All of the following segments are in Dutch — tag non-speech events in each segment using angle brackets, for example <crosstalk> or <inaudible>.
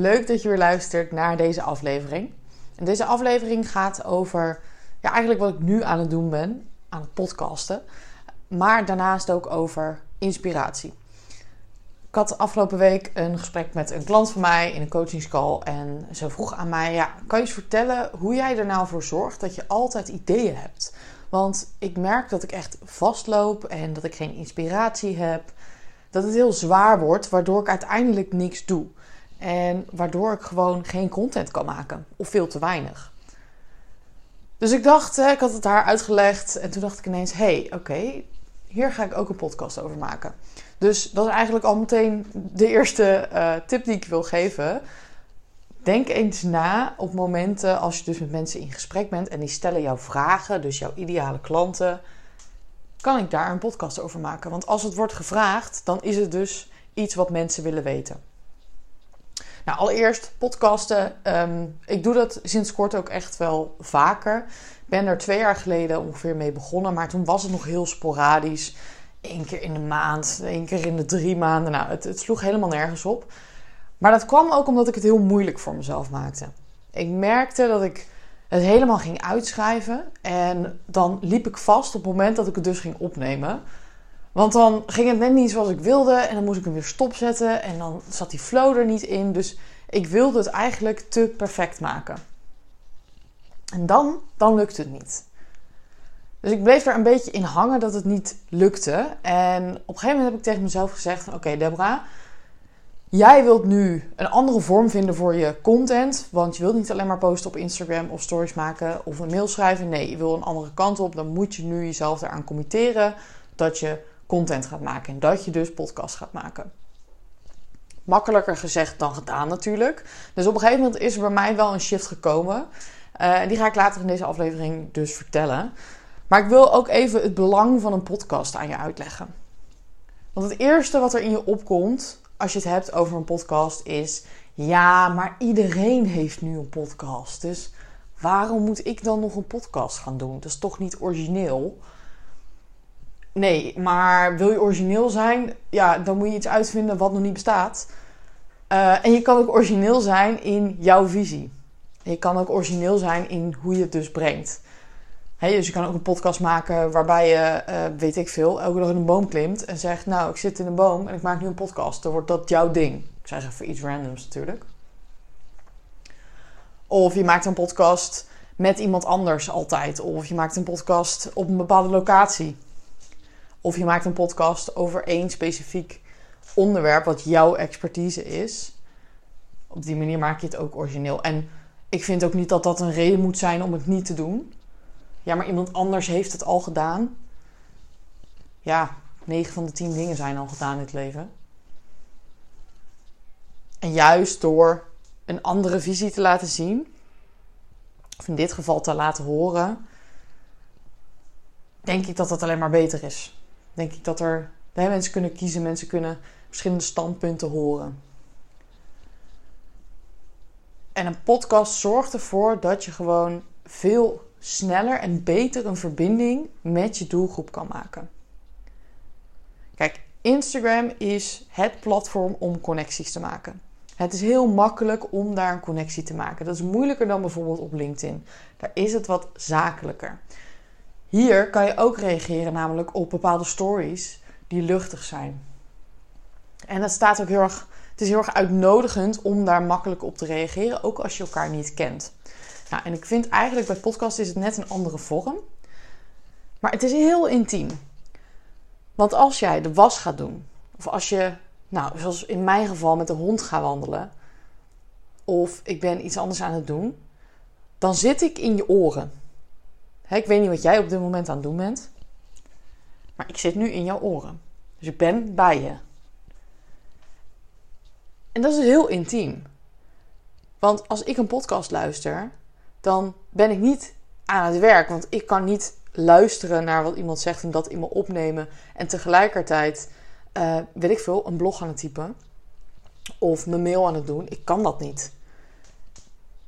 leuk dat je weer luistert naar deze aflevering. En deze aflevering gaat over ja, eigenlijk wat ik nu aan het doen ben, aan het podcasten. Maar daarnaast ook over inspiratie. Ik had afgelopen week een gesprek met een klant van mij in een coachingscall. En ze vroeg aan mij: ja, Kan je eens vertellen hoe jij er nou voor zorgt dat je altijd ideeën hebt? Want ik merk dat ik echt vastloop en dat ik geen inspiratie heb. Dat het heel zwaar wordt, waardoor ik uiteindelijk niks doe. En waardoor ik gewoon geen content kan maken. Of veel te weinig. Dus ik dacht, ik had het haar uitgelegd. En toen dacht ik ineens: hey, oké, hier ga ik ook een podcast over maken. Dus dat is eigenlijk al meteen de eerste uh, tip die ik wil geven. Denk eens na op momenten als je dus met mensen in gesprek bent en die stellen jou vragen, dus jouw ideale klanten. Kan ik daar een podcast over maken? Want als het wordt gevraagd, dan is het dus iets wat mensen willen weten. Nou, allereerst podcasten. Um, ik doe dat sinds kort ook echt wel vaker. Ben er twee jaar geleden ongeveer mee begonnen, maar toen was het nog heel sporadisch. Eén keer in de maand, één keer in de drie maanden. Nou, het, het sloeg helemaal nergens op. Maar dat kwam ook omdat ik het heel moeilijk voor mezelf maakte. Ik merkte dat ik het helemaal ging uitschrijven. En dan liep ik vast op het moment dat ik het dus ging opnemen. Want dan ging het net niet zoals ik wilde. En dan moest ik hem weer stopzetten. En dan zat die flow er niet in. Dus ik wilde het eigenlijk te perfect maken. En dan, dan lukte het niet. Dus ik bleef er een beetje in hangen dat het niet lukte. En op een gegeven moment heb ik tegen mezelf gezegd: Oké, okay, Deborah, jij wilt nu een andere vorm vinden voor je content. Want je wilt niet alleen maar posten op Instagram of stories maken of een mail schrijven. Nee, je wil een andere kant op. Dan moet je nu jezelf eraan committeren dat je content gaat maken. En dat je dus podcast gaat maken. Makkelijker gezegd dan gedaan natuurlijk. Dus op een gegeven moment is er bij mij wel een shift gekomen. Uh, die ga ik later in deze aflevering dus vertellen. Maar ik wil ook even het belang van een podcast aan je uitleggen. Want het eerste wat er in je opkomt als je het hebt over een podcast is: ja, maar iedereen heeft nu een podcast. Dus waarom moet ik dan nog een podcast gaan doen? Dat is toch niet origineel? Nee, maar wil je origineel zijn? Ja, dan moet je iets uitvinden wat nog niet bestaat. Uh, en je kan ook origineel zijn in jouw visie. je kan ook origineel zijn in hoe je het dus brengt dus je kan ook een podcast maken waarbij je, uh, weet ik veel, elke dag in een boom klimt en zegt: Nou, ik zit in een boom en ik maak nu een podcast. Dan wordt dat jouw ding. Ik zeg even iets randoms natuurlijk. Of je maakt een podcast met iemand anders altijd. Of je maakt een podcast op een bepaalde locatie. Of je maakt een podcast over één specifiek onderwerp wat jouw expertise is. Op die manier maak je het ook origineel. En ik vind ook niet dat dat een reden moet zijn om het niet te doen ja, maar iemand anders heeft het al gedaan. Ja, 9 van de 10 dingen zijn al gedaan in het leven. En juist door een andere visie te laten zien, of in dit geval te laten horen, denk ik dat dat alleen maar beter is. Denk ik dat er hè, mensen kunnen kiezen, mensen kunnen verschillende standpunten horen. En een podcast zorgt ervoor dat je gewoon veel sneller en beter een verbinding met je doelgroep kan maken. Kijk, Instagram is het platform om connecties te maken. Het is heel makkelijk om daar een connectie te maken. Dat is moeilijker dan bijvoorbeeld op LinkedIn. Daar is het wat zakelijker. Hier kan je ook reageren, namelijk op bepaalde stories die luchtig zijn. En dat staat ook heel erg. Het is heel erg uitnodigend om daar makkelijk op te reageren, ook als je elkaar niet kent. Nou, en ik vind eigenlijk bij podcast is het net een andere vorm. Maar het is heel intiem. Want als jij de was gaat doen, of als je, nou, zoals in mijn geval met de hond gaat wandelen, of ik ben iets anders aan het doen, dan zit ik in je oren. Ik weet niet wat jij op dit moment aan het doen bent, maar ik zit nu in jouw oren. Dus ik ben bij je. En dat is heel intiem. Want als ik een podcast luister, dan ben ik niet aan het werk. Want ik kan niet luisteren naar wat iemand zegt en dat in me opnemen. En tegelijkertijd, uh, weet ik veel, een blog aan het typen. Of mijn mail aan het doen. Ik kan dat niet.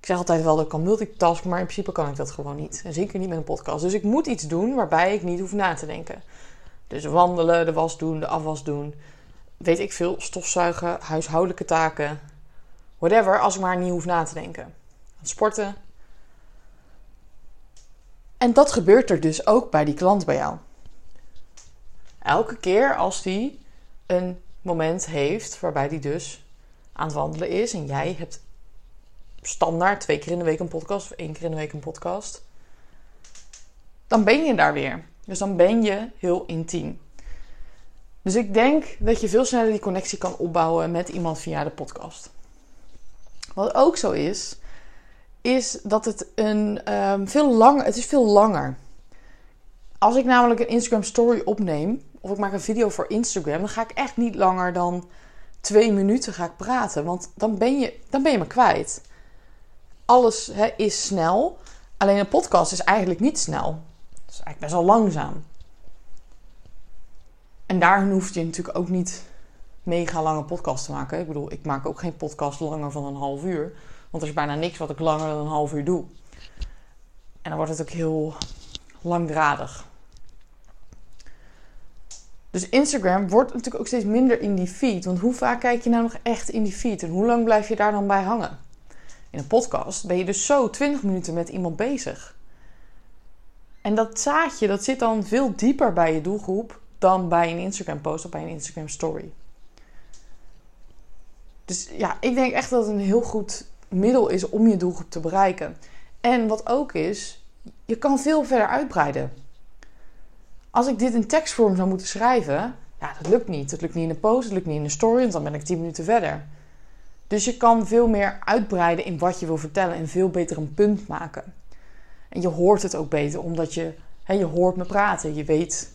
Ik zeg altijd wel dat ik kan multitasken, maar in principe kan ik dat gewoon niet. En zeker niet met een podcast. Dus ik moet iets doen waarbij ik niet hoef na te denken. Dus wandelen, de was doen, de afwas doen. Weet ik veel, stofzuigen, huishoudelijke taken. whatever, als ik maar niet hoef na te denken. Sporten. En dat gebeurt er dus ook bij die klant bij jou. Elke keer als die een moment heeft waarbij die dus aan het wandelen is en jij hebt standaard twee keer in de week een podcast of één keer in de week een podcast, dan ben je daar weer. Dus dan ben je heel intiem. Dus ik denk dat je veel sneller die connectie kan opbouwen met iemand via de podcast. Wat ook zo is, is dat het een um, veel langer, het is veel langer. Als ik namelijk een Instagram story opneem, of ik maak een video voor Instagram, dan ga ik echt niet langer dan twee minuten ga ik praten. Want dan ben je, dan ben je me kwijt. Alles is snel. Alleen een podcast is eigenlijk niet snel. Het is eigenlijk best wel langzaam. En daar hoef je natuurlijk ook niet mega lange podcast te maken. Ik bedoel, ik maak ook geen podcast langer van een half uur. Want er is bijna niks wat ik langer dan een half uur doe. En dan wordt het ook heel langdradig. Dus Instagram wordt natuurlijk ook steeds minder in die feed. Want hoe vaak kijk je nou nog echt in die feed? En hoe lang blijf je daar dan bij hangen? In een podcast ben je dus zo 20 minuten met iemand bezig. En dat zaadje, dat zit dan veel dieper bij je doelgroep dan bij een Instagram post of bij een Instagram story. Dus ja, ik denk echt dat het een heel goed middel is om je doelgroep te bereiken. En wat ook is, je kan veel verder uitbreiden. Als ik dit in tekstvorm zou moeten schrijven, ja, dat lukt niet. Dat lukt niet in een post, dat lukt niet in een story, want dan ben ik 10 minuten verder. Dus je kan veel meer uitbreiden in wat je wil vertellen en veel beter een punt maken. En je hoort het ook beter, omdat je, hè, je hoort me praten. Je weet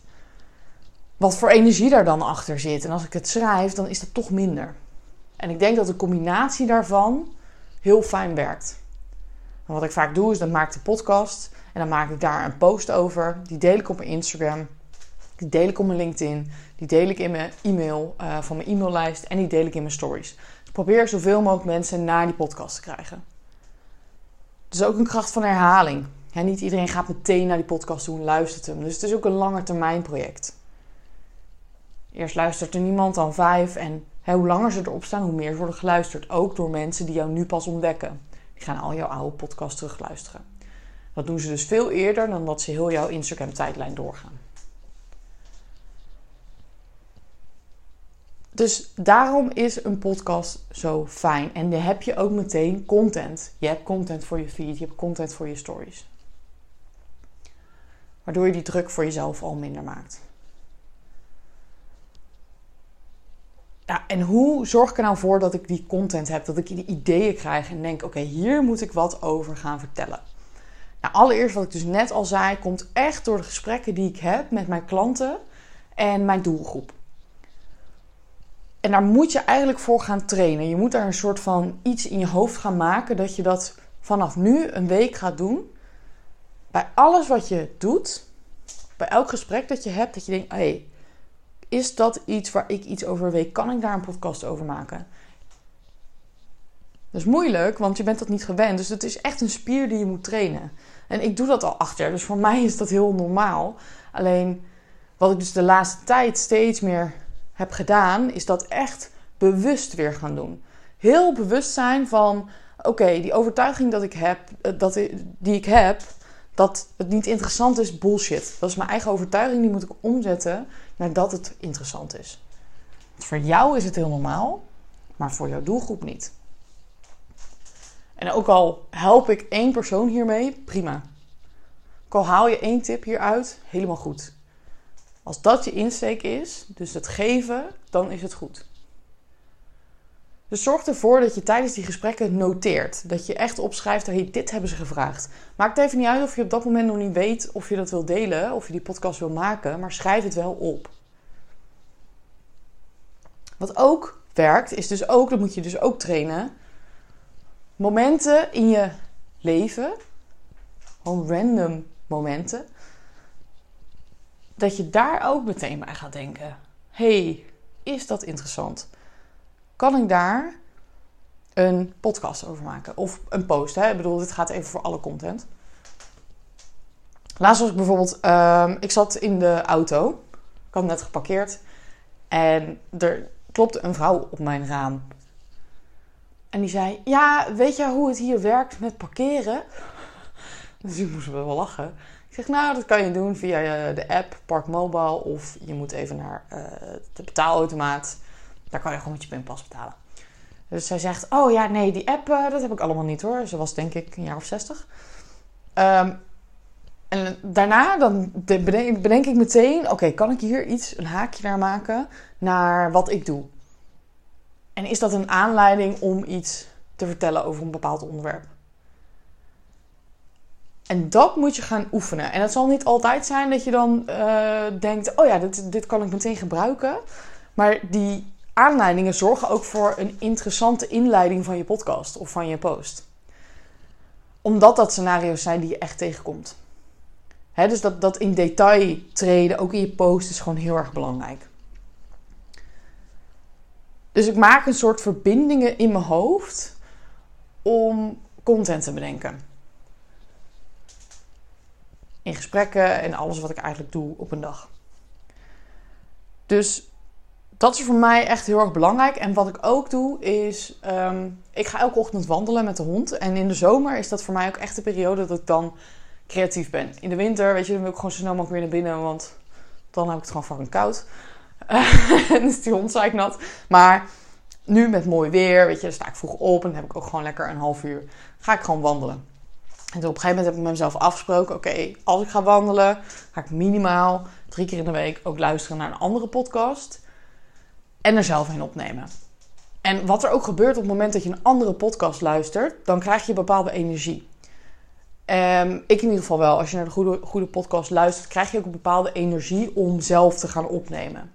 wat voor energie daar dan achter zit. En als ik het schrijf, dan is dat toch minder. En ik denk dat de combinatie daarvan heel fijn werkt. En wat ik vaak doe, is dan maak ik de podcast en dan maak ik daar een post over. Die deel ik op mijn Instagram. Die deel ik op mijn LinkedIn. Die deel ik in mijn e-mail uh, van mijn e-maillijst. En die deel ik in mijn stories. Probeer zoveel mogelijk mensen naar die podcast te krijgen. Dus ook een kracht van herhaling. niet iedereen gaat meteen naar die podcast toe en luistert hem. Dus het is ook een lange termijn project. Eerst luistert er niemand, dan vijf. En hoe langer ze erop staan, hoe meer ze worden geluisterd. Ook door mensen die jou nu pas ontdekken. Die gaan al jouw oude podcast terugluisteren. Dat doen ze dus veel eerder dan dat ze heel jouw Instagram-tijdlijn doorgaan. Dus daarom is een podcast zo fijn. En dan heb je ook meteen content. Je hebt content voor je feed, je hebt content voor je stories. Waardoor je die druk voor jezelf al minder maakt. Ja, en hoe zorg ik er nou voor dat ik die content heb, dat ik die ideeën krijg en denk: oké, hier moet ik wat over gaan vertellen. Nou, allereerst wat ik dus net al zei, komt echt door de gesprekken die ik heb met mijn klanten en mijn doelgroep. En daar moet je eigenlijk voor gaan trainen. Je moet daar een soort van iets in je hoofd gaan maken dat je dat vanaf nu een week gaat doen. Bij alles wat je doet, bij elk gesprek dat je hebt, dat je denkt: hey, is dat iets waar ik iets over weet? Kan ik daar een podcast over maken? Dat is moeilijk, want je bent dat niet gewend. Dus het is echt een spier die je moet trainen. En ik doe dat al acht jaar, dus voor mij is dat heel normaal. Alleen wat ik dus de laatste tijd steeds meer heb gedaan, is dat echt bewust weer gaan doen. Heel bewust zijn van: oké, die overtuiging dat ik heb, eh, dat, die ik heb, dat het niet interessant is, bullshit. Dat is mijn eigen overtuiging, die moet ik omzetten naar dat het interessant is. voor jou is het heel normaal, maar voor jouw doelgroep niet. En ook al help ik één persoon hiermee, prima. Ook al haal je één tip hieruit, helemaal goed. Als dat je insteek is, dus het geven, dan is het goed. Dus zorg ervoor dat je tijdens die gesprekken noteert. Dat je echt opschrijft, hey, dit hebben ze gevraagd. Maakt even niet uit of je op dat moment nog niet weet of je dat wil delen, of je die podcast wil maken, maar schrijf het wel op. Wat ook werkt, is dus ook, dat moet je dus ook trainen, momenten in je leven, gewoon random momenten, dat je daar ook meteen bij gaat denken: hey, is dat interessant? Kan ik daar een podcast over maken? Of een post, hè? Ik bedoel, dit gaat even voor alle content. Laatst was ik bijvoorbeeld, um, ik zat in de auto. Ik had net geparkeerd. En er klopte een vrouw op mijn raam. En die zei: Ja, weet je hoe het hier werkt met parkeren? <laughs> Dus ik moest wel lachen. Nou, dat kan je doen via eh, de app Park Mobile. Of je moet even naar uh, de betaalautomaat. Daar kan je gewoon met je pinpas betalen. Dus zij zegt: Oh ja, nee, die app, uh, dat heb ik allemaal niet hoor. Ze was denk ik een jaar of zestig. Um, en daarna dan bedenk, ik meteen: oké, kan ik hier iets, een haakje naar maken naar wat ik doe? En is dat een aanleiding om iets te vertellen over een bepaald onderwerp? En dat moet je gaan oefenen. En het zal niet altijd zijn dat je dan uh, denkt: oh ja, dit, dit kan ik meteen gebruiken. Maar die aanleidingen zorgen ook voor een interessante inleiding van je podcast of van je post. Omdat dat scenario's zijn die je echt tegenkomt. dus dat, dat in detail treden, ook in je post, is gewoon heel erg belangrijk. Dus ik maak een soort verbindingen in mijn hoofd om content te bedenken. In gesprekken en alles wat ik eigenlijk doe op een dag. Dus dat is voor mij echt heel erg belangrijk. En wat ik ook doe is, um, ik ga elke ochtend wandelen met de hond. En in de zomer is dat voor mij ook echt de periode dat ik dan creatief ben. In de winter, weet je, dan wil ik gewoon zo snel mogelijk weer naar binnen, want dan heb ik het gewoon fucking koud. <laughs> en is die hond nat. Maar nu met mooi weer, weet je, dan sta ik vroeg op en dan heb ik ook gewoon lekker een half uur. Ga ik gewoon wandelen. En op een gegeven moment heb ik met mezelf afgesproken: oké, als ik ga wandelen, ga ik minimaal drie keer in de week ook luisteren naar een andere podcast. En er zelf een opnemen. En wat er ook gebeurt op het moment dat je een andere podcast luistert, dan krijg je bepaalde energie. Um, ik in ieder geval wel. Als je naar de goede, goede podcast luistert, krijg je ook een bepaalde energie om zelf te gaan opnemen.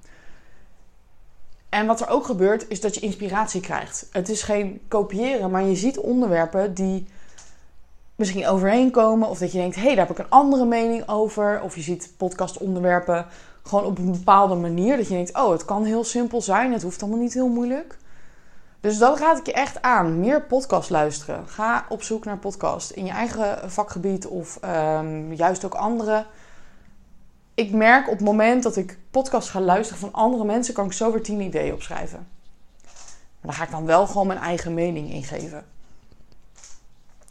En wat er ook gebeurt, is dat je inspiratie krijgt. Het is geen kopiëren, maar je ziet onderwerpen die misschien overeenkomen. Of dat je denkt, hé, hey, daar heb ik een andere mening over. Of je ziet podcastonderwerpen gewoon op een bepaalde manier. Dat je denkt, oh, het kan heel simpel zijn. Het hoeft allemaal niet heel moeilijk. Dus dat raad ik je echt aan. Meer podcast luisteren. Ga op zoek naar podcast. In je eigen vakgebied of um, juist ook andere ik merk op het moment dat ik podcast ga luisteren van andere mensen, kan ik zo weer tien ideeën opschrijven. Maar daar ga ik dan wel gewoon mijn eigen mening in geven.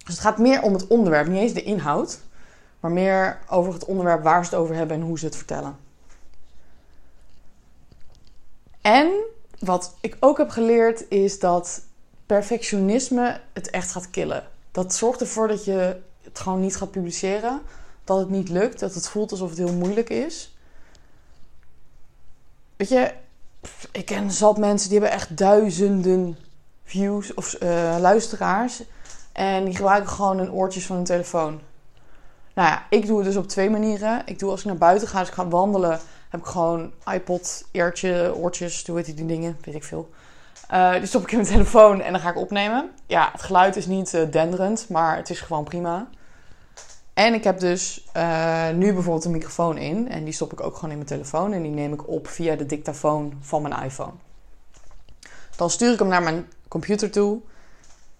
Dus het gaat meer om het onderwerp, niet eens de inhoud, maar meer over het onderwerp waar ze het over hebben en hoe ze het vertellen. En wat ik ook heb geleerd is dat perfectionisme het echt gaat killen. Dat zorgt ervoor dat je het gewoon niet gaat publiceren dat het niet lukt, dat het voelt alsof het heel moeilijk is. Weet je, ik ken zat mensen die hebben echt duizenden views of uh, luisteraars. En die gebruiken gewoon hun oortjes van hun telefoon. Nou ja, ik doe het dus op twee manieren. Ik doe als ik naar buiten ga, als ik ga wandelen, heb ik gewoon iPod, eartje, oortjes, hoe heet die dingen, weet ik veel. Uh, die stop ik in mijn telefoon en dan ga ik opnemen. Ja, het geluid is niet uh, denderend, maar het is gewoon prima. En ik heb dus uh, nu bijvoorbeeld een microfoon in. En die stop ik ook gewoon in mijn telefoon. En die neem ik op via de dictafoon van mijn iPhone. Dan stuur ik hem naar mijn computer toe.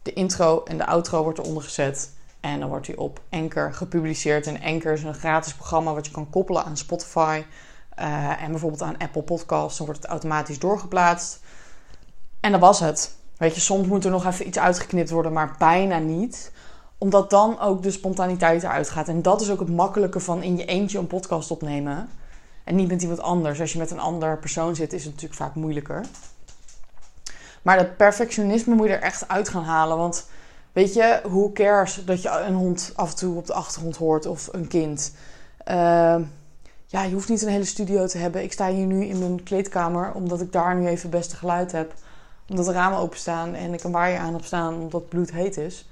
De intro en de outro wordt eronder gezet. En dan wordt hij op Anchor gepubliceerd. En Anchor is een gratis programma wat je kan koppelen aan Spotify. Uh, en bijvoorbeeld aan Apple Podcasts. Dan wordt het automatisch doorgeplaatst. En dat was het. Weet je, soms moet er nog even iets uitgeknipt worden, maar bijna niet omdat dan ook de spontaniteit eruit gaat. En dat is ook het makkelijke van in je eentje een podcast opnemen. En niet met iemand anders. Als je met een ander persoon zit, is het natuurlijk vaak moeilijker. Maar dat perfectionisme moet je er echt uit gaan halen. Want weet je, hoe cares dat je een hond af en toe op de achtergrond hoort of een kind. Uh, ja, je hoeft niet een hele studio te hebben. Ik sta hier nu in mijn kleedkamer omdat ik daar nu even het beste geluid heb. Omdat de ramen openstaan en ik een waaier aan heb staan omdat het bloed heet is.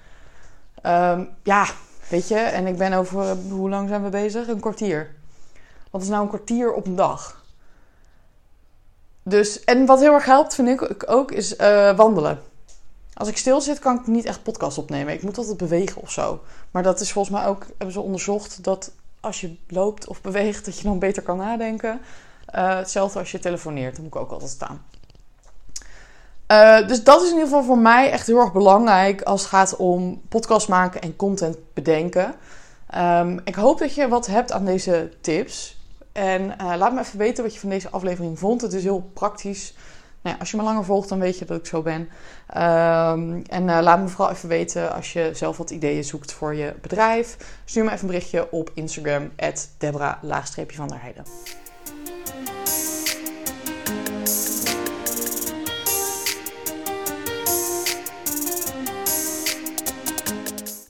Um, ja, weet je, en ik ben over, hoe lang zijn we bezig? Een kwartier. Wat is nou een kwartier op een dag? Dus, en wat heel erg helpt, vind ik ook, is uh, wandelen. Als ik stil zit, kan ik niet echt podcast opnemen. Ik moet altijd bewegen of zo. Maar dat is volgens mij ook, hebben ze onderzocht, dat als je loopt of beweegt, dat je dan beter kan nadenken. Uh, hetzelfde als je telefoneert, dan moet ik ook altijd staan. Uh, dus dat is in ieder geval voor mij echt heel erg belangrijk als het gaat om podcast maken en content bedenken. Um, ik hoop dat je wat hebt aan deze tips. En uh, laat me even weten wat je van deze aflevering vond. Het is heel praktisch. Nou ja, als je me langer volgt, dan weet je dat ik zo ben. Ehm, en uh, laat me vooral even weten als je zelf wat ideeën zoekt voor je bedrijf. Stuur me even een berichtje op Instagram, Debra-van der Heijden.